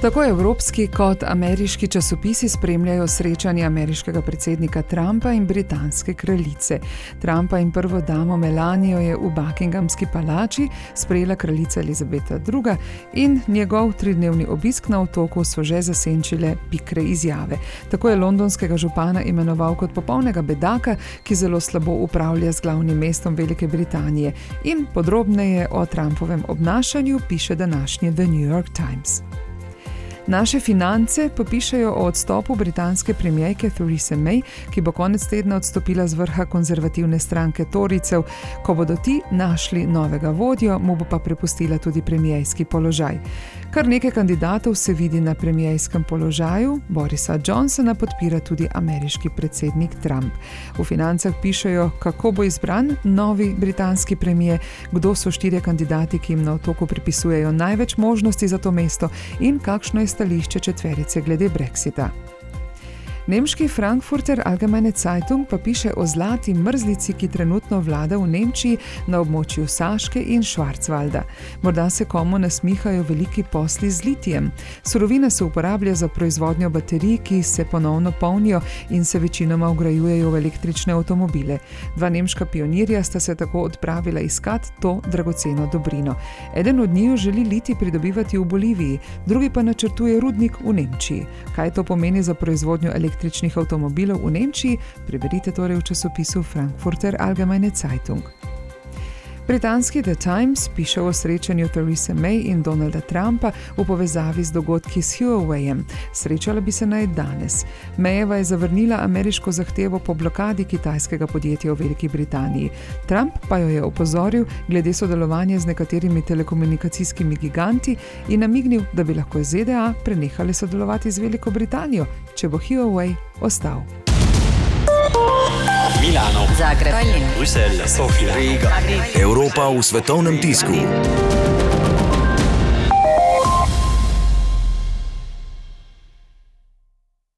Tako evropski kot ameriški časopisi spremljajo srečanje ameriškega predsednika Trumpa in britanske kraljice. Trumpa in prvo damo Melanijo je v Buckinghamski palači sprejela kraljica Elizabeta II. in njegov tridnevni obisk na otoku so že zasenčile pikre izjave. Tako je londonskega župana imenoval kot popolnega bedaka, ki zelo slabo upravlja z glavnim mestom Velike Britanije. In podrobneje o Trumpovem obnašanju piše današnji The New York Times. Naše finance pa pišejo o odstopu britanske premijejke Theresa May, ki bo konec tedna odstopila z vrha konzervativne stranke Toricev. Ko bodo ti našli novega vodjo, mu bo pa prepustila tudi premijejski položaj. Kar nekaj kandidatov se vidi na premijejskem položaju, Borisa Johnsona podpira tudi ameriški predsednik Trump. V financah pišejo, kako bo izbran novi britanski premije, kdo so štirje kandidati, ki jim na otoku pripisujejo največ možnosti za to mesto in kakšno je stališče četverice glede Brexita. Nemški Frankfurter Allgemeine Zeitung pa piše o zlati mrzlici, ki trenutno vlada v Nemčiji na območju Saške in Švarcvalda. Morda se komu nasmihajo veliki posli z litijem. Surovina se uporablja za proizvodnjo baterij, ki se ponovno polnijo in se večinoma ugrajujejo v električne avtomobile. Dva nemška pionirja sta se tako odpravila iskat to dragoceno dobrino. Eden od njiju želi liti pridobivati v Boliviji, drugi pa načrtuje rudnik v Nemčiji. Kaj to pomeni za proizvodnjo električne električnih avtomobilov v Nemčiji, preberite torej v časopisu Frankfurter Allgemeine Zeitung. Britanski The Times piše o srečanju Theresa May in Donalda Trumpa v povezavi z dogodki s Huaweijem. Srečala bi se naj danes. Mayeva je zavrnila ameriško zahtevo po blokadi kitajskega podjetja v Veliki Britaniji. Trump pa jo je opozoril glede sodelovanja z nekaterimi telekomunikacijskimi giganti in namignil, da bi lahko ZDA prenehale sodelovati z Veliko Britanijo, če bo Huawei ostal. Milano, Zagreb, Tallinn, Bruselj, Sofija, Riga. Evropa v svetovnem tisku.